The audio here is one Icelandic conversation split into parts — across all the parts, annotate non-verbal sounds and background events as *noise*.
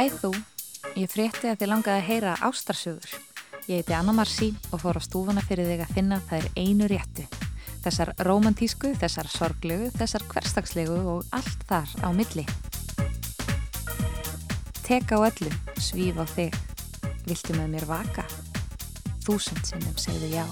Hæ þú, ég frétti að þið langaði að heyra ástarsögur. Ég heiti Anna Marci og fór á stúfana fyrir þig að finna það er einu réttu. Þessar romantísku, þessar sorglegu, þessar hverstagslegu og allt þar á milli. Tek á öllu, svíf á þig. Viltu með mér vaka? Þúsund sinnum segðu já.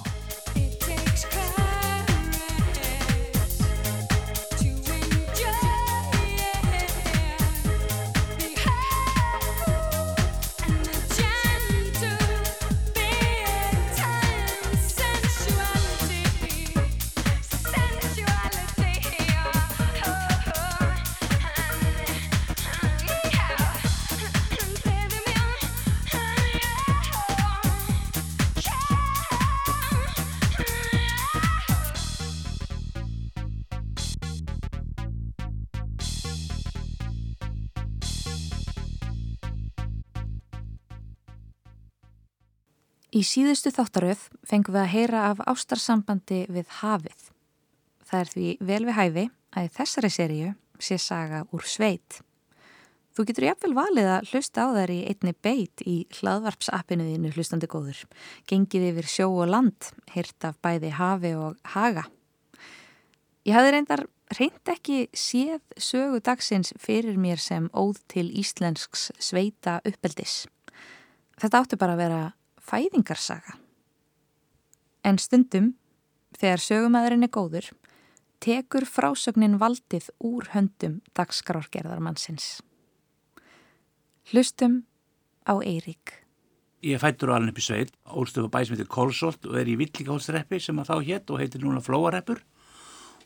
Í síðustu þáttaröð fengum við að heyra af ástarsambandi við hafið. Það er því vel við hæfi að í þessari seríu sé saga úr sveit. Þú getur jafnvel valið að hlusta á þær í einni beit í hlaðvarpsappinuðinu hlustandi góður. Gengið yfir sjó og land, hirt af bæði hafi og haga. Ég hafði reyndar reynd ekki séð sögu dagsins fyrir mér sem óð til íslensks sveita uppeldis. Þetta áttu bara að vera fæðingarsaga. En stundum, þegar sögumæðurinn er góður, tekur frásögnin valdið úr höndum dagskrárgerðarmannsins. Hlustum á Eirík. Ég fættur á alveg upp í sveit, ólstöfu bæ sem heitir Kolsólt og er í Villíkahólsreppi sem að þá hétt og heitir núna Flóareppur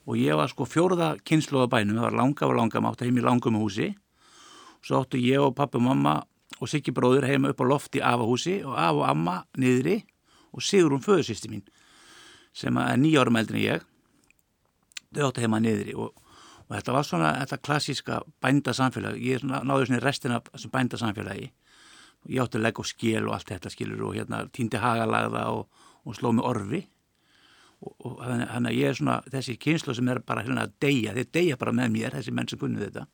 og ég var sko fjóruða kynslu á bænum, það var langa og langa, maður átti heim í langum húsi og svo áttu ég og pappi og mamma og Siggi bróður heima upp á lofti af að húsi og af og amma niðri og Sigur hún föðursýsti mín sem er nýjárum eldin en ég. Þau áttu heima niðri og, og þetta var svona þetta klassíska bændasamfélag. Ég náðu svona restin af þessum bændasamfélagi. Og ég átti að leggja á skil og allt þetta skilur og hérna týndi hagalagða og, og sló mig orfi. Og, og þannig að ég er svona þessi kynslu sem er bara hérna að deyja. Þeir deyja bara með mér þessi menn sem kunni þetta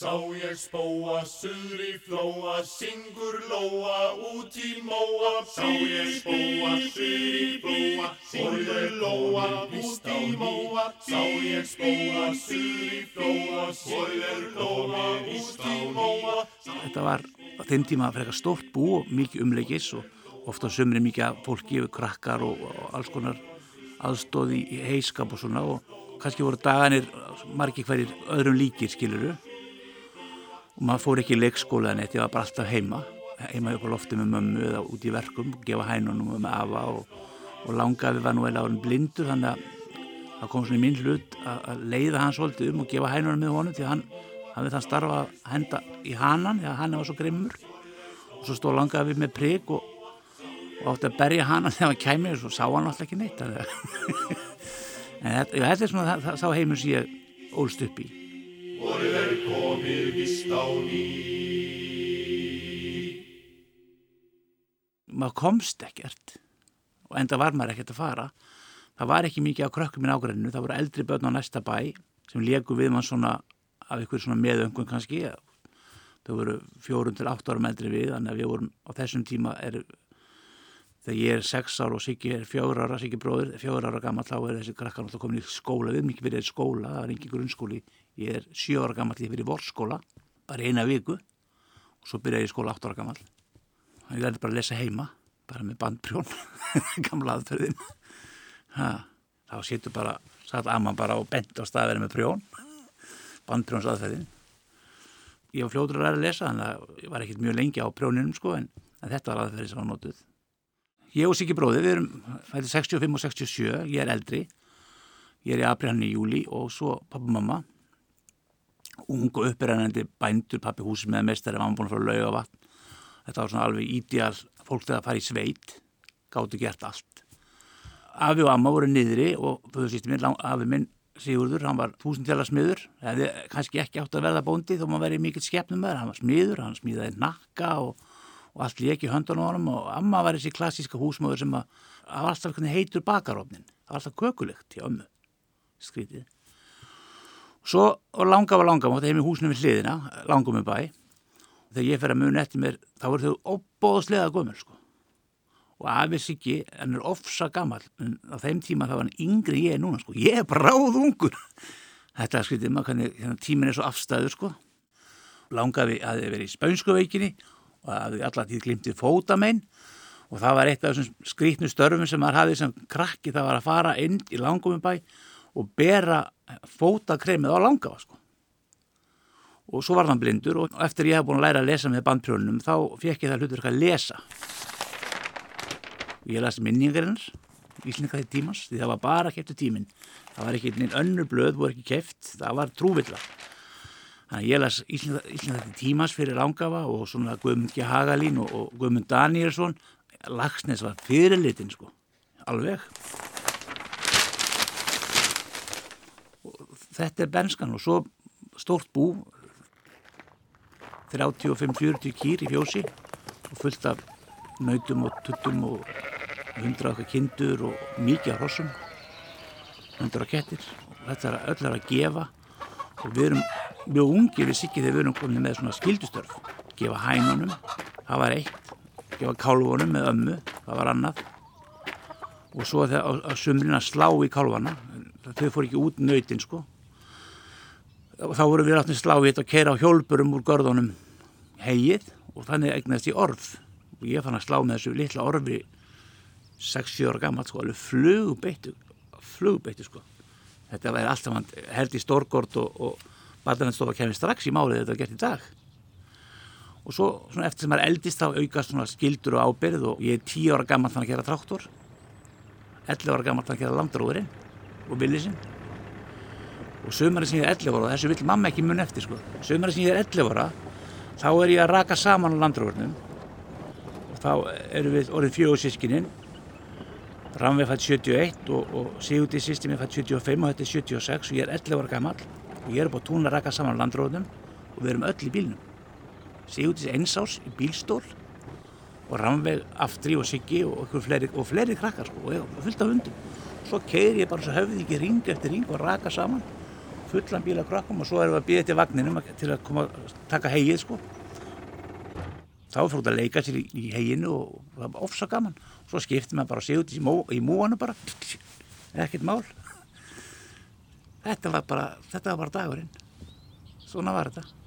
Sá ég spóa, suðri flóa, syngur lóa, út í móa. Sá ég spóa, suðri flóa, syngur lóa, út í móa. Sá ég spóa, suðri flóa, syngur lóa, út í móa. Þetta var á þeim tíma frekar stórt bú og mikið umleikis og ofta sömri mikið af fólki yfir krakkar og, og alls konar aðstóði í heiskap og svona og kannski voru daganir margi hverjir öðrum líkir skiluru og maður fór ekki í leikskóla en þetta var bara alltaf heima heima upp á lofti með mömmu eða út í verkum gefa hænunum með afa og, og langafi var nú eða árin blindur þannig að það kom svona í minn hlut að leiða hans svolítið um og gefa hænunum með honum því hann hafði þann starfa að henda í hanan því að hann var svo grimmur. Og svo stóð langafi með prigg og, og átti að berja hanan þegar hann kæmi og svo sá hann alltaf ekki neitt *laughs* en þetta, þetta er svona það, þá heimur sem ég ólst upp í Vorið er komið vist á ný. Maður komst ekkert og enda var maður ekkert að fara. Það var ekki mikið á krökkum í nágræninu, það voru eldri börn á næsta bæ sem leku við mann svona af ykkur svona meðöngun kannski. Þau voru fjórun til átt árum eldri við, þannig að við vorum á þessum tíma er þegar ég er sex ára og Siggi er fjögur ára, Siggi bróður, fjögur ára gammal þá er þessi krakkar náttúrulega komin í skóla við, mikið verið skóla, það var engin grunnskóli. Ég er sjö ára gammal, ég fyrir vorskóla bara eina viku og svo byrja ég í skóla átt ára gammal og ég lærði bara að lesa heima bara með bandprjón *laughs* gamla aðferðin. Ha, þá setur bara satt amma bara og bent á staðverði með prjón bandprjóns aðferðin. Ég var fljóður að læra að lesa þannig að ég var ekkert mjög lengi á prjóninum sko en, en þetta var aðferði sem var notuð Ég og Siggi bróði, við erum fæðið 65 og 67, ég er eldri, ég er í abriðann í júli og svo pappa og mamma, ungu uppræðandi bændur, pappi hús með mestari, mamma búin fara að lauga vatn. Þetta var svona alveg ídjál fólk þegar það fari í sveit, gáttu gert allt. Afi og amma voru niðri og föðursýtti minn, afi minn Sigurður, hann var þúsundtjala smiður, hefði kannski ekki átt að verða bóndi þó maður verið mikill skepnum með það, hann var smiður, hann smiðaði nakka og og allt lék í höndunum á honum og amma var þessi klassíska húsmóður sem að það var alltaf heitur bakarofnin það var alltaf kökulegt hjá ömmu skrítið. Svo og langa var langa mátt heim í húsinu við hliðina langum með bæ. Þegar ég fer að muna eftir mér þá er þau opbóðslega gömur sko. Og afis ekki, hann er ofsa gammal en á þeim tíma þá var hann yngri ég núna sko, ég er bráð ungur. Þetta skriðið maður hérna, tímin er svo afstæður sko. Langaði að þið verið í spönsku veikinni og að þið allar tíð glimtið fótamein og það var eitt af þessum skrítnu störfum sem maður hafið sem krakki það var að fara inn í langumubæ og bera fótakremið á langafa sko. Og svo var hann blindur og eftir ég hef búin að læra að lesa með bandprjónunum þá fekk ég það hlutur að lesa. Og ég las minningarins Íslingaði tímans, því það var bara keftu tíminn. Það var ekki einn önnur blöð voru ekki keft, það var trúvilla þannig að ég las Íslingaði tímans fyrir Langafa og svona Guðmund G. Hagalín og, og Guðmund Danielsson Lagsnes var fyrirlitin sko, alveg. Og þetta er benskan og svo stórt bú 35-40 kýr í fjósi og fullt af nautum og tuttum og hundra okkar kindur og mikið af hossum hundra kettir. Og þetta er öll að gefa og við erum mjög ungi við sikið þegar við erum komin með svona skildustörf gefa hænunum, það var eitt. Gefa kálvunum með ömmu það var annað. Og svo þegar að slá í kálvana þau fór ekki út nöytin sko. Þá voru við áttin sláið og keira á hjólpurum úr görðunum hegið og þannig eignast í orð. Og ég fann að slá með þessu litla orfi 6-7 ára gammal sko, alveg flugbeittu flugbeittu sko. Þetta væri alltaf hann held í stórgord og, og barðarinn kemur strax í málið þetta er gert í dag. Og svo eftir sem maður eldist þá aukast skildur og ábyrð og ég er 10 ára gammal þannig að gera traktor 11 ára gammal þannig að gera landróðurinn og villisinn. Og sömurinn sem ég er 11 ára og þessu vill mamma ekki mun eftir sko. Sömurinn sem ég er 11 ára þá er ég að raka saman á landróðurnum. Og þá eru við orðið fjóðsískininn Ramvi fætt 71 og, og Sigurdi sýstir mér fætt 75 og þetta er 76 og ég er 11 ára gammal og ég er búin að túna að raka saman á landróðunum og við erum öll í bílnum. Sigurdi er einsás í bílstól og Ramvi aftri og Siggi og fleiri, og fleiri krakkar sko, og fullt af hundum. Svo keir ég bara svo höfðið ekki ring eftir ring og raka saman fullan bíla krakkum og svo erum við að býða til vagninum til að koma að taka hegið sko. Þá er fólk að leika sér í, í heginu og það var ofsa gaman svo skipti maður bara út í, mó, í múanu bara ekkert mál þetta var bara þetta var bara dagurinn. Svona var þetta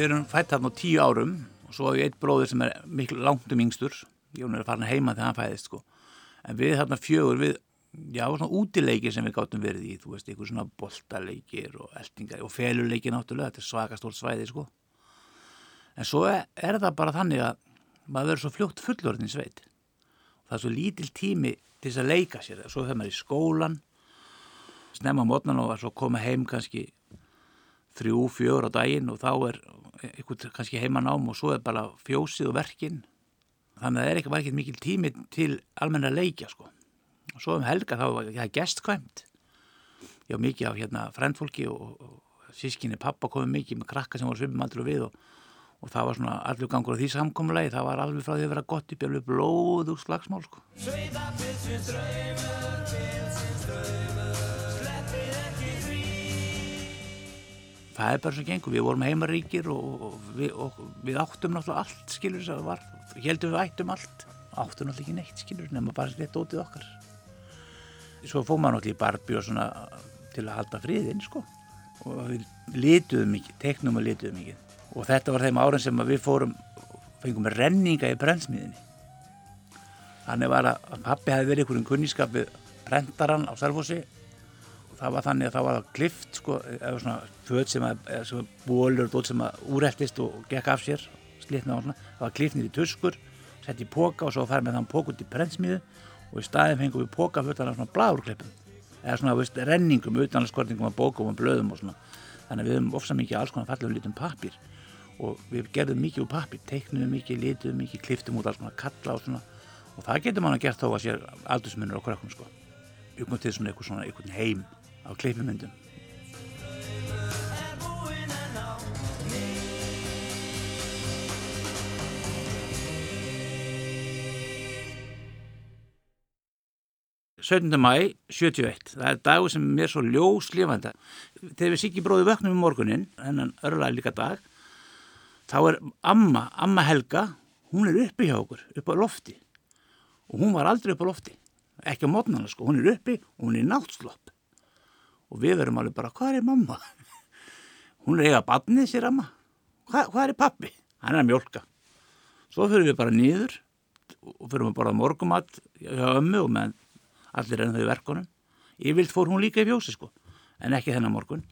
Við erum fætt þarna á tíu árum og svo hefur ég eitt bróður sem er miklu langt um yngstur. Ég er farin heima þegar hann fæðist sko. En við þarna fjögur við, já svona útileikir sem við gáttum verið í, þú veist, einhver svona boltaleikir og eldingar og feluleikir náttúrulega, þetta er svakastólt svæði sko. En svo er, er það bara þannig að maður verður svo fljótt fullorðin sveit. Það er svo lítil tími til þess að leika sér. Svo þegar maður er í skólan, snemma mótnan og svo koma heim kannski þrjú, fjör á daginn og þá er eitthvað kannski heimanám og svo er bara fjósið og verkinn þannig að það er ekki, ekki mikil tími til almenna leikja sko. Og svo um helga þá var það gestkvæmt. Já mikið af hérna frendfólki og, og sískinni pappa komið mikið með krakka sem voru svipum aldrei við og, og það var svona allur gangur á því samkomulegi það var alveg frá því að vera gott í björlu blóð og slagsmál sko það er bara svo gengur, við vorum heimaríkir og, og, við, og við áttum náttúrulega allt skilur þess að það var, heldum við ættum allt. Áttum náttúrulega ekki neitt skilur nema bara slitt ótið okkar. Svo fóðum maður náttúrulega í barbi og svona til að halda friðinn sko. Og við lituðum mikið, teknum og lituðum mikið. Og þetta var þeim árin sem við fórum fengum renninga í brennsmiðinni þannig var að pappi hefði verið einhverjum kunnískap við prentaran á Sarfossi það var þannig að það var klift sko, eða svona föt sem að, sem að bólur sem að úreldist og gekk af sér slitna og svona, það var klifnir í tuskur sett í póka og svo farið með þann pók út í prentsmiðu og í staðin fengum við póka fullan af svona blárklippum eða svona veist, renningum, utanlandskortingum og bókum og blöðum og svona. Þannig að við höfum ofsa mikið alls konar fallegu litum pappir og við gerðum mikið úr pappir teiknum mikið, litum mikið, kliftum út alls konar kalla og svona. Og það getur mann að gert þó að sér aldursmunur á krökkum sko. Byggum til svona eitthvað heim af klippumyndum Söndum mæ 71, það er dagur sem er svo ljóslifanda. Þegar við sikki bróði vöknum í morgunin, hennan örlaði líka dag, þá er amma, amma Helga, hún er uppi hjá okkur, upp á lofti. Og hún var aldrei upp á lofti, ekki á mótnana sko, hún er uppi og hún er náttslopp. Og við verum alveg bara, hvað er mamma? *laughs* Hún er eiga badnið sér amma. Hva, hvað er pappi? Hann er að mjölka. Svo fyrir við bara nýður og fyrir við bara morgumat hjá ömmu og með allir enn þau verkunum. Yfirlt fór hún líka í fjósi sko, en ekki þennan morgun.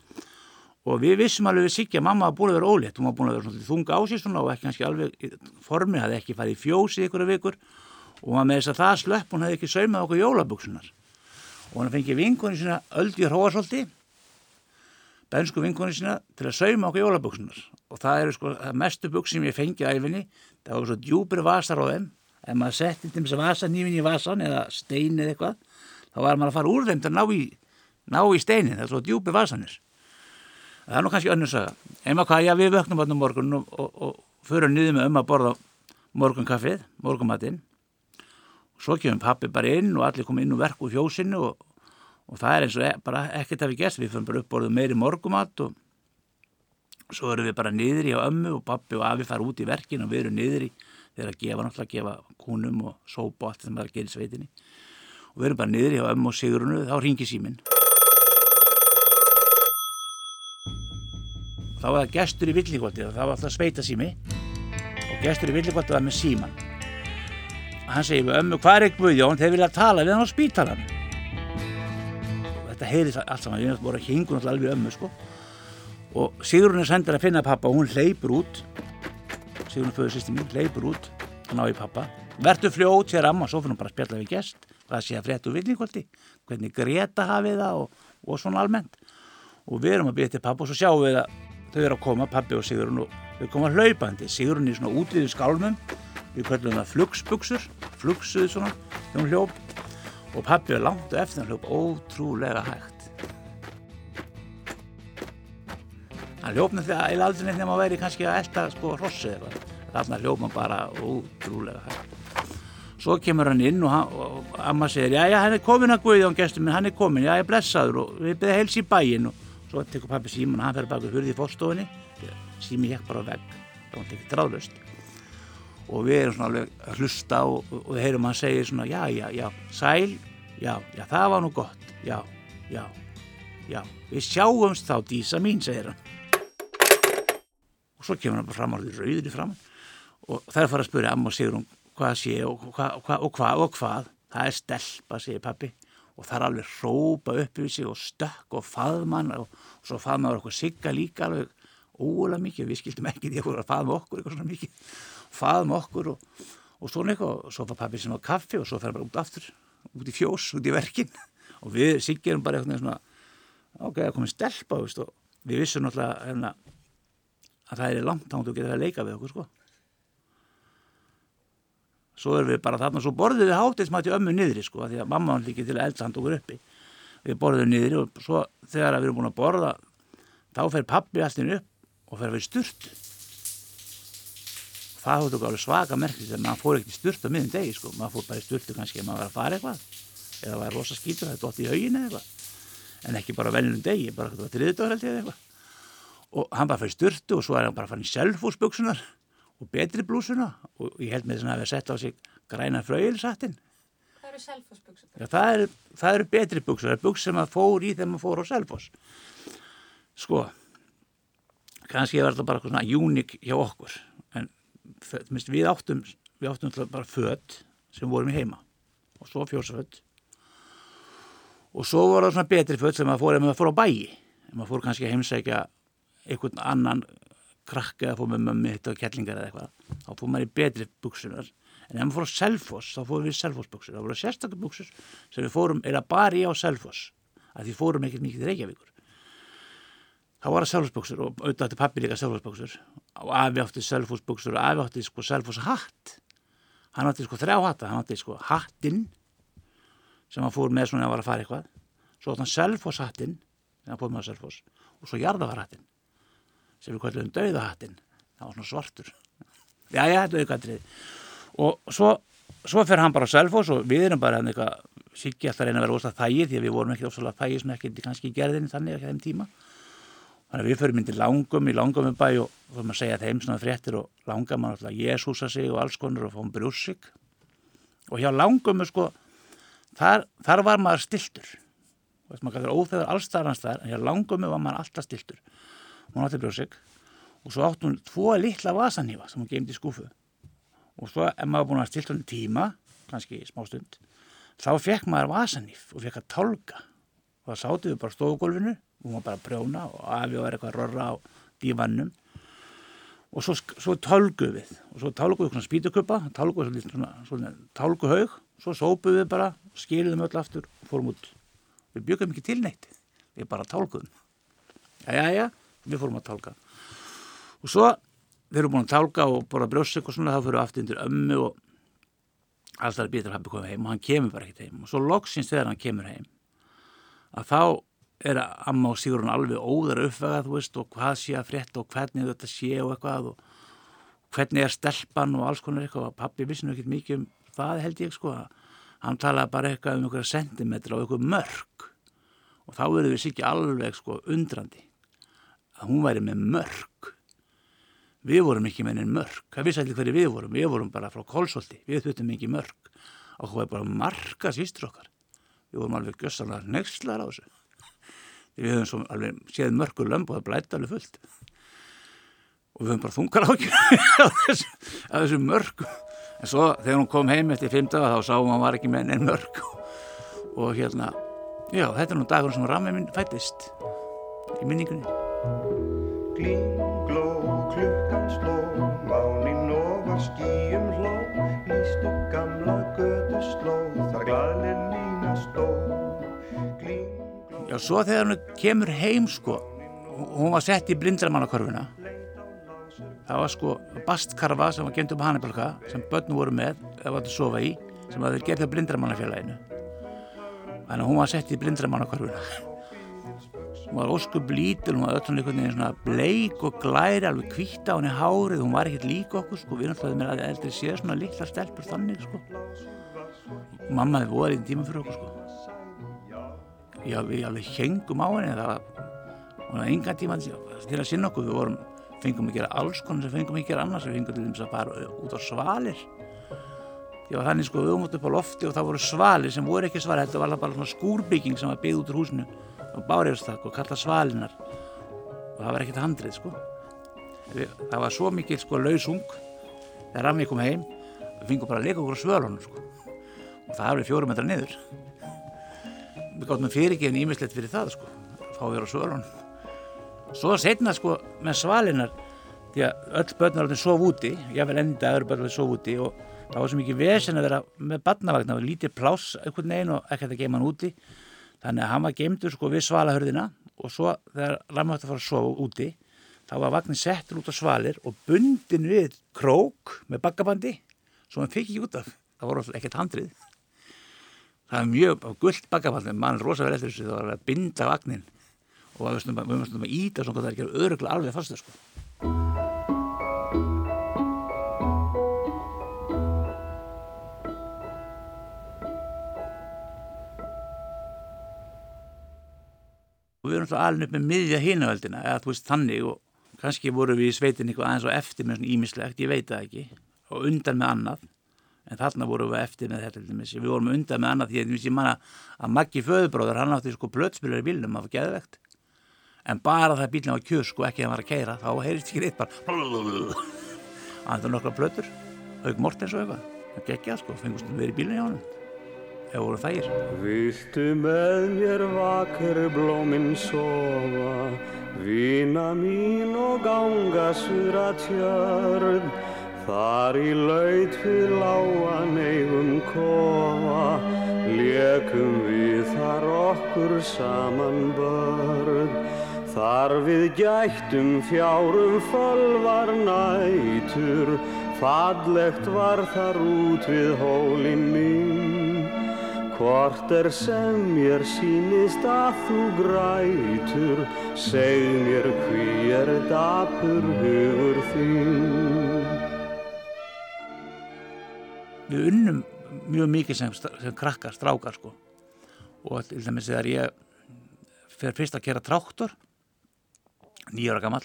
Og við vissum alveg við Siggi að mamma búin að vera ólétt, hún var búin að vera þunga á sig svona og ekki kannski alveg formið, hafði ekki farið í fjósi ykkur af ykkur og var með þess að það slöpp, hún hefði ekki saumað okkur jólabuksunar. Og hann fengið vinkoni sína Öldi Hróasolti, bensku vinkoni sína, til að sauma okkur jólabuksunar. Og það eru sko það mestu buks sem ég fengið æfinni, það var svo djúpir vasar á þeim, ef maður setti til þess að vasa nýfin í vasan eða stein eða eitthvað, þá var maður að fara úr þeim til að ná í, ná í steinin, það er svo djúpi vasanir. Það er nú kannski önnur saga. Einma hvað, já við vöknum áttum morgun og, og, og förum niður með um að borða morgunkaffið, morgumatinn. Svo kemur pappi bara inn og allir kom inn og verku fjósinu og, og það er eins og e, bara ekkert að við gæst. Við fyrir bara upp borðum meiri morgumat og svo erum við bara niður í á ömmu og pappi og afi fara út í verkin og við erum niður í þegar að gefa náttúrulega að gefa kúnum og sópa og allt sem það er í sveitinni. Og við erum bara niður í á ömmu og sigurunu, þá ringi síminn. þá var það gestur í villikvöldi það var alltaf sveitasími og gestur í villikvöldi var með síman hann segi við ömmu hvað er Guðjón? Þeir vilja tala við hann á spítalan þetta heyrið allt saman. Við vorum að hinga alltaf alveg ömmu sko. Og Sigrun er sendur að finna pappa og hún hleypur út. Sigrun föður sýsti mín hleypur út. Og ná í pappa verður fljót sér amma. Svo fyrir hún bara að spjalla við gest. Hvað sé að fréttu villikvöldi hvernig Greta hafið það og, og svona almennt. Og við erum að byrja til pappa og svo sjáum við að þau eru að koma, pappi og Sigurinn og þau koma hlaupandi, Sigurinn í svona útviðu skálmum við kvöldum það flugsbuksur flugsuðu svona, hún hljóp. Og pappi er langt og eftir hann hljóp ótrúlega hægt. Hann hljóp með því að eða aldrei nefnir að maður væri kannski að elda sko hrossi eða þarna hljóp maður bara ótrúlega hægt. Svo kemur hann inn og, hann, og amma segir já já hann er komin að Guðjón gestur minn, hann er komin, já ég blessaður og við beðum heils í bæin og svo tekur pappi síman og hann fer baka hurði í fórstofinni sími hjekk bara á vegg. Það var ekki dráðlust og við erum svona alveg að hlusta og, og við heyrum hann segja svona já, já, já, sæl já, já, það var nú gott já, já, já við sjáumst þá dísa mín, segir hann. Og svo kemur hann bara fram á því rauðri fram og það er að fara að spyrja amma og segja hún hvað sé og hvað og hvað og hvað, og hvað. það er stelpa, segir pappi og það er alveg rópa upp við sig og stökk og faðmann og, og svo faðmaður okkur sigga líka alveg ólega mikið, við skildum ekki því að faðma okkur eitthvað svona mikið faðma okkur og, og svona eitthvað. Og svo fær pappi sem á kaffi og svo fer bara út aftur út í fjós, út í verkin. *laughs* Og við siggerum bara eitthvað svona ok, það komið stelpa veist, og við vissum náttúrulega hérna, að það er langt ángt og getur að leika við okkur sko. Svo erum við bara þarna og svo borðum við hátismat í ömmu niðri sko því að mamma hann líki til að elda hann okkur uppi. Við borðum niðri og svo þegar við erum búin að borða þá fer pappi alltinn upp og fer að vera sturt það hóttu alveg svaka merkist að maður fór ekkert í sturt á miðin degi sko. Maður fór bara í sturtu kannski að maður var að fara eitthvað. Eða var rosa skítur, það dótt í haugin eða eitthvað. En ekki bara veljum degi bara eitthvað triðdóður held ég eða eitthvað. Og hann bara fyrir sturtu og svo er hann bara fann í selfhúsbuksunar og betri blúsuna. Og ég held með þess að hafa sett á sig græna fröylsattin. Hvað eru selfosbuksur? Já, það eru, það eru betri buksur, það eru buksur sem að fór í þegar maður fór á selfos. Sko, kannski var þetta bara svona uník hjá okkur, við áttum, við áttum bara född sem vorum í heima og svo fjósafödd og svo voru það svona betri född sem maður fór ef maður fór á bæi, ef maður fór kannski að heimsækja einhvern annan krakka að fóra með mömmi hitt og kettlingar eða eitthvað þá fór maður í betri buksunar en ef maður fór á Selfoss þá fórum við í Selfossbuksur það voru sérstaklega buksur sem við fórum eða bara í á Selfoss að því fórum ekkert mikið til Reykjavíkur það Selfossbuksur og auðvitað átti pappi líka Selfossbuksur og afi átti Selfossbuksur og afi átti sko Selfoss hatt hann átti sko þrjá hatta. Hann átti sko hattinn sem hann fór með svona að var að fara eitthvað. Svo átti hann Selfoss hattinn sem hann fór með á Selfoss og svo jarðafarhattinn sem við kallum dauðahattinn. Það var svona svartur. *laughs* Já já þetta er auðvitað og svo, svo fer hann bara á Selfoss og við erum bara hann eitthvað sikki alltaf reyna að vera óstað þægir því að við vorum ekki ósala þægir sem ekki kannski gerðin þannig ekki þeim tíma Þannig að við förum inn til langum í langum um bæ og fórum að segja þeim svona fréttir og langum að alltaf Jésúsa sig og alls konar og fórum brjúsik. Og hjá langum sko, þar, þar var maður stiltur. Veist, maður kallar óþegur allstarðans þar, en hjá langum var maður alltaf stiltur. Hún átti brjúsik og svo átti hún tvo litla vasanhífa sem hún gemdi í skúfu. Og svo ef maður búin að stilt hún tíma, kannski smá stund, þá fekk maður vasanhíf og fekk að tálka. Og það sátu við bara stofugólfinu hún var bara að prjóna og afi var eitthvað að rorra á dífannum og svo, svo tálguð við. Og svo tálguð við svona spítukuppa tálguð við svona, svona tálguhaug. Svo sópuð við bara, skiliðum öll aftur og fórum út. Við byggum ekki til neitt, við bara tálguðum. Já já já, við fórum að tálga. Og svo við erum búin að tálga og bora brjósik og svona þá fyrir aftur yndir ömmu og alltaf er betur að hafa komið heim og hann kemur bara ekkert heim. Og svo loksins þegar hann kemur heim að þá er amma og Sigrun alveg óðar uppvegað, veist, og hvað sé að frétta og hvernig þetta sé og eitthvað og hvernig er stelpan og alls konar eitthvað. Pappi vissi nú ekkert mikið um það held ég sko. Hann talaði bara eitthvað um einhverja sentimetra og eitthvað mörg og þá verður við sikki alveg sko undrandi að hún væri með mörg við vorum ekki með einn mörg það vissi allir hverju við vorum, við vorum bara frá kólsólti við þuttum ekki mörg og það var bara marga sýstur okkar. Við vorum alveg gössanlega nexlar á þessu við höfum svo alveg séð mörgur lömb og það blætti alveg fullt. Og við höfum bara þungar *laughs* ákjör af þessu, þessu mörg en svo þegar hún kom heim eftir fymta þá sáum hann var ekki með einn mörg *laughs* og hérna já, þetta er nú dagur sem Rami minn fættist í minningunni. Glingló, Já, svo þegar hún kemur heim sko, hún var sett í blindramannakörfuna það var sko bastkarfa sem var gemt um Hannibalka sem börn voru með, það var að sofa í sem var gerð á blindramannafélaginu. Þannig að hún var sett í blindramannakörfuna hún var óskup lítil, hún var öll svona einhvern veginn svona bleik og glæri alveg kvítt á henni hárið, hún var ekkert líka okkur sko, við náttúrulega með að eldri séð svona litla stelpur þannig sko. Mamma hefði voruð í tíma fyrir okkur sko Já, við alveg hengum á henni það var enga tíma til að sinna okkur. Við vorum, fengum að gera alls konar sem fengum að gera annars. Við fengum til þess að fara út á svalir. Já þannig sko við um út upp á lofti og það voru svalir sem voru ekki svalir þetta var bara svona skúrbygging sem var byggð út úr húsinu á bárjafstak og kallað svalinar og það var ekkert handrið sko. Það var svo mikið sko lausung þegar Rami kom heim við fengum bara að leika okkur á svölunum sko. Og það við fjórum metra niður við gáttum fyrirgefin ímislegt fyrir það sko, fá við á svölunum. Svo setna sko með svalinar því að öll börn var að sofa úti jáfnvel enda öðru börn var að sofa úti og það var svo mikið vesen að vera með barnavagn. Það var lítið pláss einhvern veginn og ekkert að geima hann úti. Þannig að hann var geimdur sko við svalahörðina og svo þegar Ramma ætti að fara að sofa úti þá var vagnin settur út á svalir og bundin við krók með bakkabandi svo hann fikk ekki út af. Það voru ekkert handrið það er mjög gullt bakkabandi mann rosa vel eftir þessu það var að binda vagnin og við möstum að íta svona það er ekki öruglega alveg fastu sko. Og við erum alltaf alveg upp með miðja hínavöldina eða þú veist þannig og kannski voru við í sveitin eitthvað aðeins og eftir með svona ímislegt, ég veit það ekki og undan með annað en þarna voru við eftir með þetta við vorum undan með annað því að ég manna að Maggi föðubróður hann átti sko plötspilar í bílnum af geðvegt. En bara það bílnum var kjör sko ekki að hann var að keira þá heyrist ekki reitt bara *laughs* að þetta er nokkra plötur Haug Mortens og eitthvað. Það gekkja sko, fengust við í bílunum hjá hann eða voru þær Viltu með mér vakur blóminn sofa Vina mín og ganga sura tjörn Þar í laut við lágan eigum kofa, lekum við þar okkur saman börn. Þar við gættum fjárum fölvar nætur, fallegt var þar út við hólinn mín. Hvort er sem mér sínist að þú grætur, seg mér hví er dapur hugur þín. Við unnum mjög mikið sem, sem krakkar, strákar sko. Og til dæmis þegar ég fer fyrst að gera tráktor nýjára gammal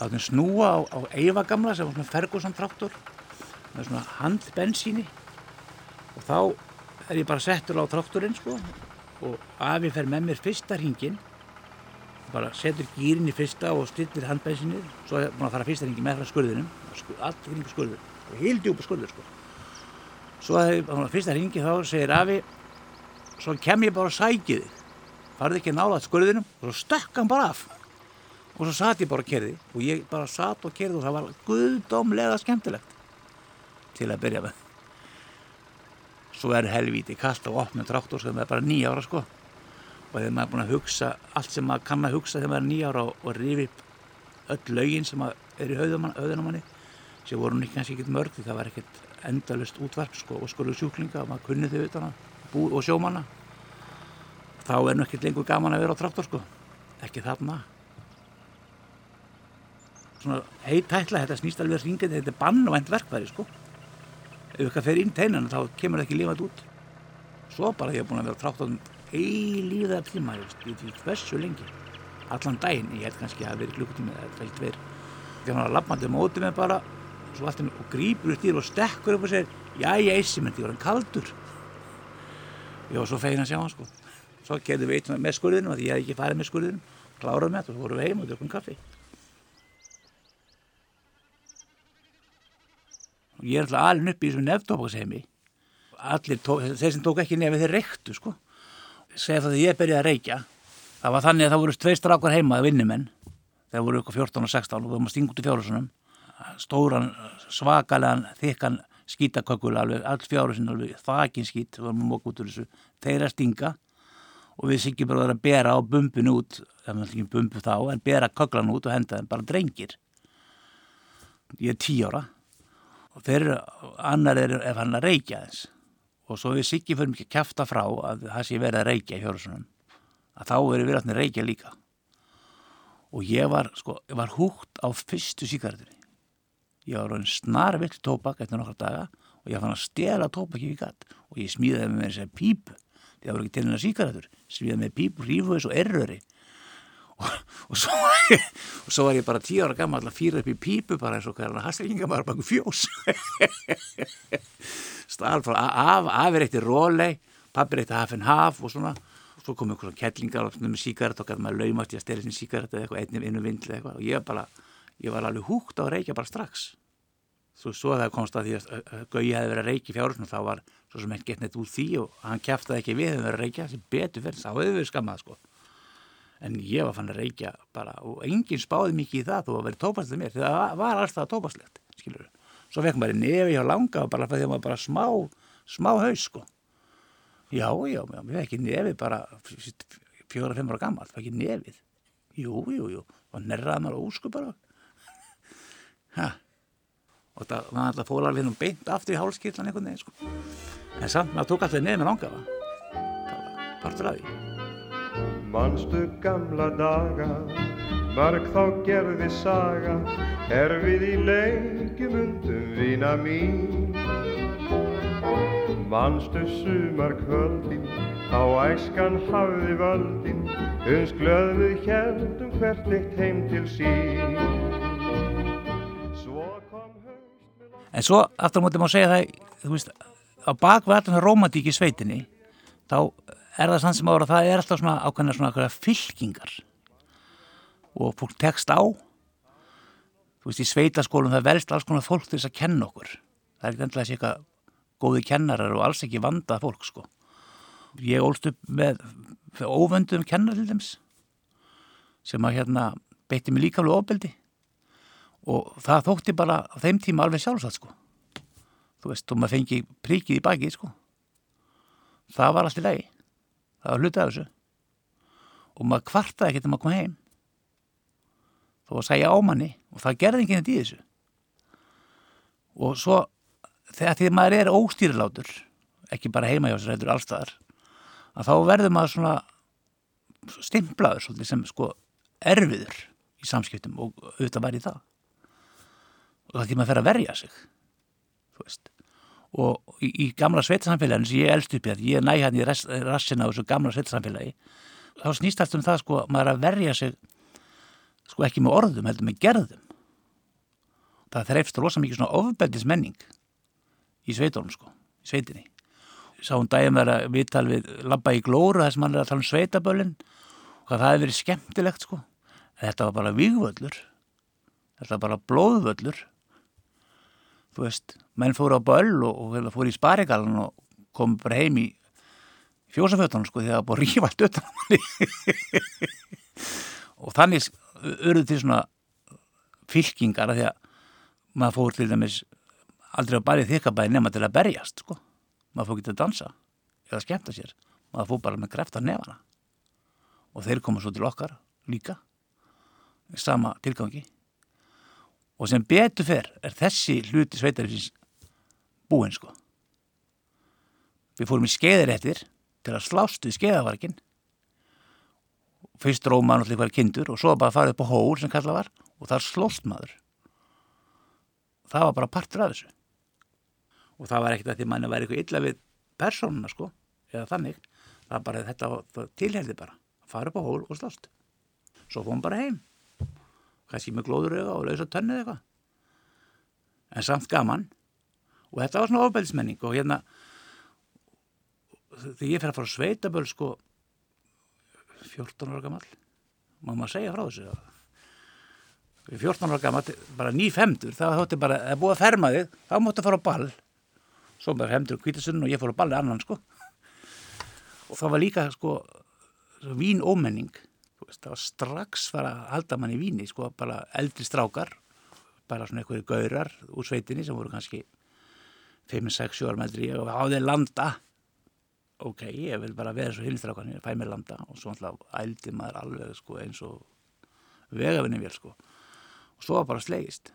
þá þannig snúa á, á Eyva gamla sem var svona Ferguson tráktor með svona handbensíni. Og þá er ég bara settur á tráktorinn sko og afi fer með mér fyrsta hringin bara setur gýrin í fyrsta og stillir handbensinni svo er búin að fara fyrsta ringi með frá skurðinum skur, allt hringi skurður og hildjúpa skurður sko. Svo að það er fyrsta ringi þá segir afi svo kem ég bara að sæki þig. Farði ekki nála skurðinum og svo stökk hann bara af. Og svo satt ég bara að kerði og ég bara satt og kerði og það var guðdómlega skemmtilegt til að byrja með. Svo er helvíti kast á opnum traktor sem er bara nýja ára sko og þegar maður er búin að hugsa allt sem maður kann að hugsa þegar maður er nýjára og, og upp öll lögin sem er í höðunum manni sem voru nú kannski ekkert mörg það var ekkert endalust útvarp sko, og skolu sjúklinga og maður kunni þau utan að bú og sjómanna þá er nú ekkert lengur gaman að vera á traktor sko. Ekki þarna. Svona heitætla þetta snýst alveg ringið þetta er bannvænt verkværi sko. Ef eitthvað fer inn teinan þá kemur það ekki lifað út. Svo bara ég er búin að vera á traktorum eilíða tíma, ég veit hversu lengi. Allan daginn, ég held kannski að það veri klukkutími eða það held verið þegar hann var lappandi mótið með bara alltaf, og grýpur upp dýr og stekkur upp og segir já ég eissi ég var hann kaldur. Ég var svo fegin að sjá hann sko. Svo gerði við eitt með skurðinu því ég hef ekki farið með skurðinu kláraði með þetta og svo vorum við heim og dökum kaffi. Og ég er alltaf alveg upp í þessum nefntópaksheimi allir, tó, þeir sem tók ekki nefið þeir reyktu sko segja það að ég byrjaði að reykja það var þannig að það voru tvei strákar heima vinnumenn, þeir voru ykkur 14 og 16 og við varum að stinga út í fjórusunum stóran, svakalegan þykkan skítakökul alveg, all fjórusun alveg, þakin skít við varum að móka út úr þessu, þeir að stinga og við sikki bara að bera á bumbun út, það var ekki bumbu þá en bera köklan út og henda þeim bara drengir. Ég er tí ára og þeir annar er ef hann að reykja þess og svo við sikki fyrir mikið kæfta frá að það sé verið að reykja í fjórusunum að þá eru við að reykja líka. Og ég var sko, ég var húgt á fyrstu síkartunni ég var ráðin snar vilt tópak eftir nokkra daga og ég fann að stela tópaki við gatt og ég smíðaði með þess að pípu. Því það voru ekki til hennar síkartur smíðaði með pípu, rífuðis og erröri og, og, svo og svo var ég bara tíu ára gammal að fýra upp í pípu bara eins og hverja haslinga bara baka fjós. *laughs* Stál frá af, af er eittir rólei pappir eittir hafinn haf og svona. Og svo kom einhverjum kettlingar með síkart og gæti maður laumast í að stela sinni síkart eða eitthvað einnig innu vindli eitthvað. Og ég bara, ég var alveg húgt á að reykja bara strax. Svo, svo það komst að því að Gauji hefði verið að reykja í fjárhunum þá var svo sem henn gett neitt úr því og hann kæftaði ekki við að vera að reykja sem betur fyrir þá hefði við skammað sko en ég var fann að reykja bara og enginn spáði mikið í það þó að verið tópaslegt mér því það var alltaf tópaslegt skilur við svo fekk maður nefi hjá langa og bara því að maður bara smá, smá haus sko. Já, já, já, mér fekk nefi bara fjóra-fimm ára gammal, fekk nefið. Jú, jú, jú, og nerraði maður ósku bara. *laughs* Ha, og það var alltaf fólarvinnum beint aftur í hálskillan einhvern veginn sko. En samt, maður tók alltaf nefið með langafa. Það var partur af því. Manstu gamla daga, marg þá gerði saga, er við í leikjum undum vina mín. Manstu sumar kvöldin, á æskan hafði völdin, uns glöð við heldum hvert eitt heim til sín. Svo En svo, aftur á móti má segja það, þú veist, á bakvið allan romantík í sveitinni, þá er það sann sem ára að það er alltaf svona ákveðna svona fylkingar. Og fólk tekst á. Þú veist í sveitaskólum það velst alls konar fólk til þess að kenna okkur. Það er ekki endilega þessi eitthvað góði kennarar og alls ekki vandað fólk sko. Ég ólst upp með óvönduðum kennar til dæmis sem að hérna beitti mig líka alveg ofbeldi. Og það þótti bara á þeim tíma alveg sjálfsagt sko. Þú veist, og maður fengi príkið í bakið sko. Það var allt í lagi það var hlutað af þessu. Og maður kvartaði ekkert um að koma heim. Þó að segja ámanni og það gerði enginn þetta í þessu. Og svo þegar því maður er óstýrilátur ekki bara heima hjá sér heldur allstaðar að þá verður maður svona stimplaður svolítið sem sko erfiður í samskiptum og auðvitað væri það. Og það því maður fer að verja sig þú veist og í, í gamla sveitsamfélaginu sem ég elst upp í að ég næ hann í rassina á þessu gamla sveitsamfélagi þá snýst allt um það sko maður að verja sig sko ekki með orðum heldur með gerðum. Það þreifst rosa mikið svona ofbeldismenning í sveitónum sko, í sveitinni. Sá hún daginn vera viðtal við labba í glóru þess að mann er að tala um sveitaböllin og það hefur verið skemmtilegt sko. En þetta var bara vígvöllur. Þetta var bara blóðvöllur þú veist menn fóru á böll og, og fóru í sparigalan og kom bara heim í fjósafötunum sko því að það búið að rífa allt utan *laughs* og þannig öruð til svona fylkingar að því að maður fór til dæmis aldrei að bæri þykabæði nema til að berjast sko. Maður fór ekki að dansa eða skemmta sér. Maður fór bara með grefta nefana. Og þeir koma svo til okkar líka. Sama tilgangi og sem betur fer er þessi hluti sveitarins búinn sko. Við fórum í skeiðaréttir til að slást við skeiðavarkin fyrst róman allir var kindur og svo bara farið upp á hól sem kalla var og þar slóst maður. Það var bara partur af þessu. Og það var ekkert að því manni væri eitthvað illa við persónuna sko eða þannig, það bara þetta tilheldi bara, farið upp á hól og slást. Svo fórum bara heim kannski með glóður eða og lausa tönnu eða eitthvað. En samt gaman. Og þetta var svona ofbeldsmenning og hérna þegar ég fer að fara að sveita böl sko 14 ára gammal má maður segja frá þessu 14 ára gammal, bara ný femtur það þótti bara, það búið að ferma þig þá mótti að fara á ball. Svo bara femtur kvítasunn og ég fór á balli annan sko. Og það var líka sko vín ómenning strax fara að halda mann í víni sko bara eldri strákar bara svona einhverju gaurar úr sveitinni sem voru kannski 5-6 ára með því og þeir landa. Ok, ég vil bara vera svo hilstrákan fæ mér landa. Og svo alltaf ældi maður alveg sko eins og vegafinni vel sko. Og svo var bara slegist.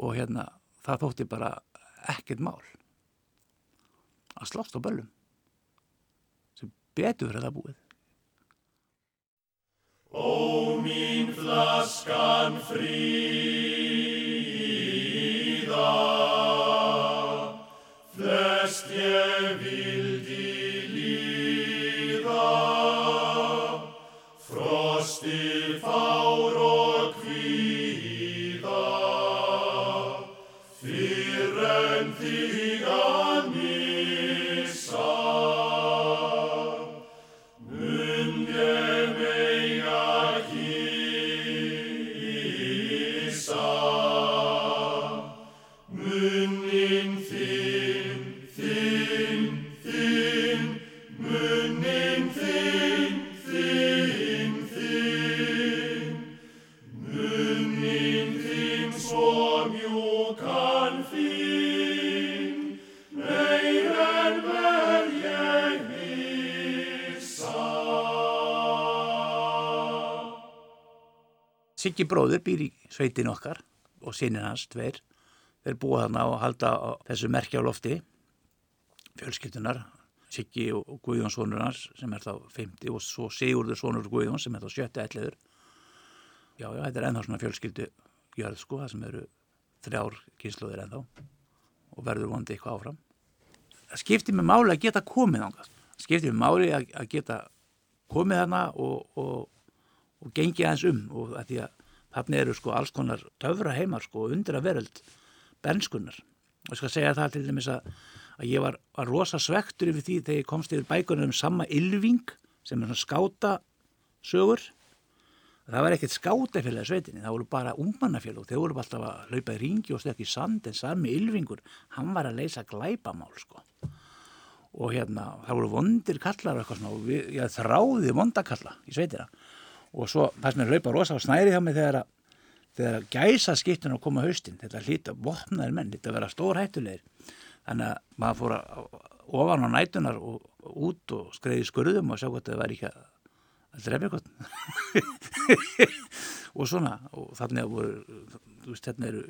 Og hérna það þótti bara ekkert mál. Að slást á böllum. Sem betur fyrir það búið Ó mín flaskan fríða, flest ég vildi Siggi bróður býr í sveitin okkar og sinnin hans, tveir. Þeir búa þarna og halda þessu merkja á lofti. Fjölskyldunar Siggi og Guðjón sonur hans sem er þá 50 og svo Sigurður sonur Guðjón sem er þá sjötti ætliður já, já, þetta er ennþá svona fjölskyldu jörð sko, það sem eru þrjár kynsluðir ennþá og verður vondi eitthvað áfram. Það skiptir mig máli að geta komið ángast það skiptir mig máli að, geta komið þarna og, og og gengi aðeins um og að því að þarna eru sko alls konar töfra heimar sko undir að veröld benskunnar og ég skal segja það til dæmis að, að ég var, var rosa svektur yfir því þegar ég komst yfir bækunar um sama ylving sem er svona skáta sögur það var ekkert skátafélagi sveitinni, það voru bara ungmannafélag og þeir voru alltaf að hlaupa í ringi og stökk í sand en sami ylvingur, hann var að leysa glæpamál sko. Og hérna, það voru vondir kallar og eitthvað svona og ég þráði vondakalla í sveitina og svo fannst mér hlaupa rosa á snæri hjá mig þegar að þegar gæsa skiptun að koma haustin, þetta hlýta vopnaðir menn, þetta vera stór hættulegir þannig að maður fór að ofan á nætunar og út og skreiði skurðum og sjá hvað þetta væri ekki að, drefa eitthvað *laughs* og svona og þannig að voru, þú veist, þetta eru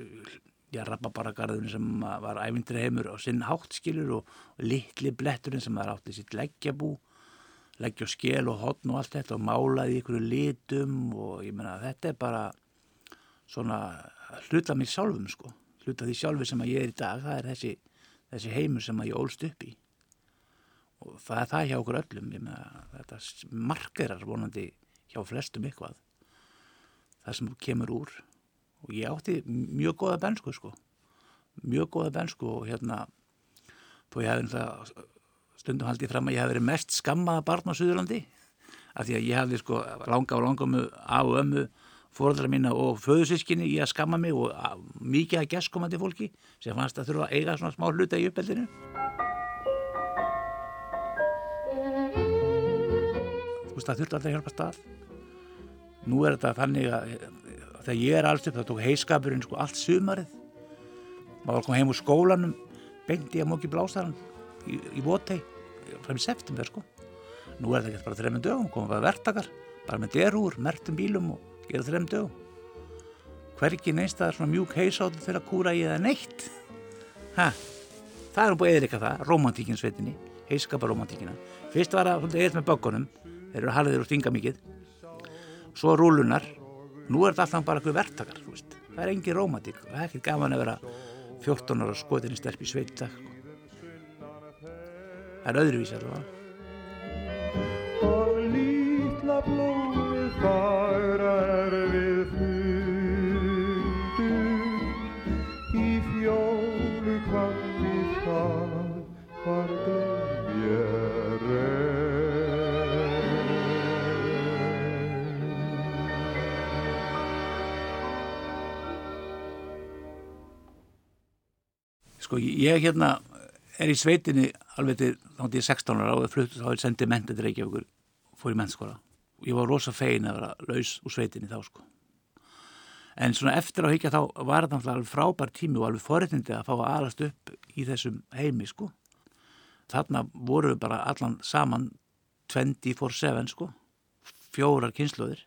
já, rababaragarðurinn sem var ævindri heimur á sinn hátt skilur og, og litli bletturinn sem var átt í sitt leggjabú leggja skél og hotn og allt þetta og málaði ykkur litum og ég menna þetta er bara svona hluta mér sjálfum sko. Hluta því sjálfi sem að ég er í dag það er þessi, þessi heimur sem að ég ólst upp í. Og það er það hjá okkur öllum ég menna þetta markerar vonandi hjá flestum eitthvað það sem kemur úr. Og ég átti mjög goða bensku sko. Mjög goða bensku og hérna þó ég hefði það stundum haldið fram að ég hef verið mest skammaða barn á Suðurlandi af því að ég hafði sko langa og langa með á ömmu fóröldra mína og föðusískinni í að skamma mig og mikið að gesskomandi fólki sem fannst að þurfa að eiga svona smá hluta í uppeldinu. Þú veist það þurfti alltaf að hjálpa stað Nú er þetta þannig að þegar ég er alls upp þá tók heiskapurinn sko allt sumarið. Maður kom heim úr skólanum beinti að móki blástaran í, í votei fram í september sko. Nú er það ekki bara þrejum dögum, komum við að vertakar bara með derúr, mertum bílum og gera þrejum dögum. Hverki neins það er svona mjúk heisátt fyrir að kúra í það neitt. Ha, það er eða eitthvað það romantíkinn sveitinni, heiskaparomantíkina fyrst var það eða með böggunum þeir eru harðir og stinga mikið. Svo rúlunar nú er þetta alltaf bara eitthvað vertakar það er engin romantík, það er ekki gaman að vera 14 ára skotinni stelp í sveit er öðruvísi allavega. Og lítla blómið fagra er við fundum Í fjólu kvanni það var glemja Sko ég hérna er í sveitinni alveg til þá ég 16 ára og flutt þá er sendið mentið til Reykjavíkur fór í mentskóla og ég var rosa fegin að vera laus úr sveitinni þá sko. En svona eftir að higgja þá var þetta alveg frábær tími og alveg forréttindi að fá að alast upp í þessum heimi sko. Þarna voru við bara allan saman 24-7 sko. Fjórar kynsluðir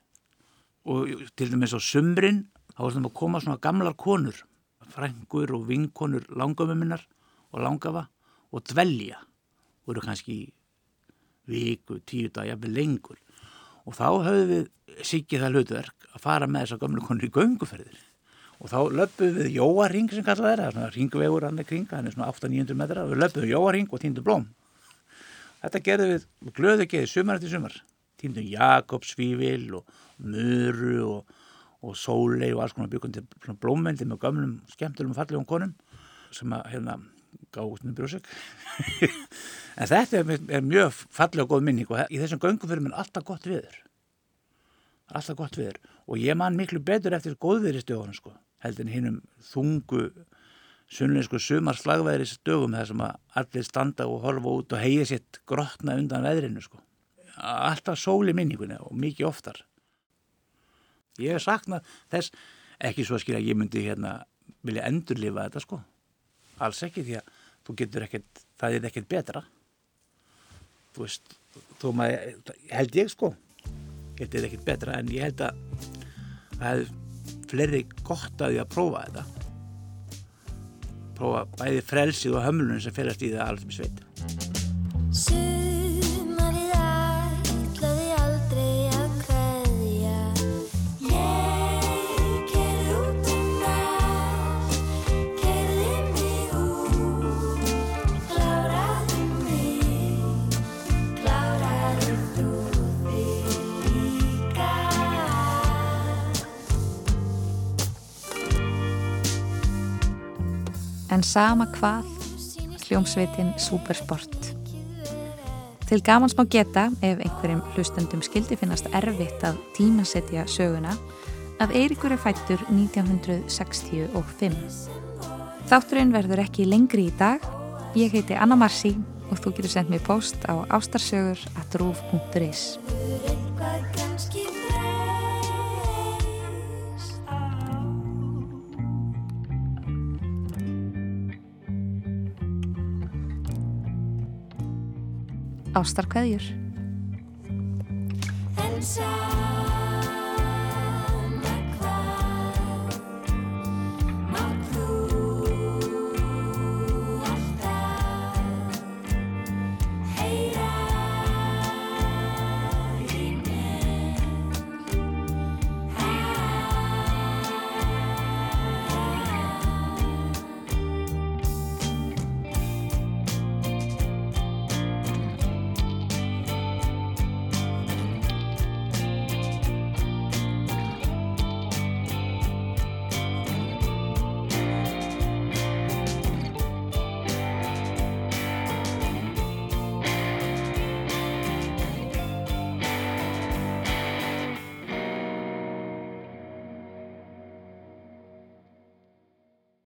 og til dæmis á sumrin þá var þetta að koma svona gamlar konur frængur og vinkonur langömmuminnar og langafa og dvelja. Voru kannski viku, tíu dag, jafnveg lengur. Og þá höfðu við sikið það hlutverk að fara með þessar gamlu konur í gönguferðir. Og þá löpum við jóaring sem kallað er, það er svona ringvegur hann er kring, hann er svona 800-900 metra og við löpum jóaring og týndum blóm. Þetta gerðum við, glöðu geði sumar eftir sumar, týndum Jakobsvífil og Muru og, og Sólei og alls konar byggum til blómvendi með gamlum skemmtilegum fallegum konum sem að hérna gáðum brjósök *laughs* en þetta er, er mjög falleg og góð minning og í þessum göngum fyrir minn alltaf gott viður alltaf gott viður og ég man miklu betur eftir góðviðri stöðunum sko heldur en hinnum þungu sunnleinsku sumar slagveðri stöðum þar sem að allir standa og horfa út og hegja sitt grotna undan veðrinu sko. Alltaf sól í minningunni og mikið oftar. Ég hef saknað þess ekki svo að skilja að ég myndi hérna vilja endurlifa þetta sko. Alls ekki því að þú getur ekkert það er ekkert betra. Þú veist þú maður, held ég sko. Þetta er ekkert betra en ég held að það er fleiri gott að því að prófa þetta. Prófa bæði frelsið og hömlunum sem felast í það með sveit En sama hvað, hljómsveitin Supersport. Til gamans má geta, ef einhverjum hlustendum skildi finnast erfitt að tímasetja söguna, að Eirikur er fættur 1965. Þátturinn verður ekki lengri í dag. Ég heiti Anna Marci og þú getur sendt mér post á ástarsögur at rúf.is. Ástarkveðjur.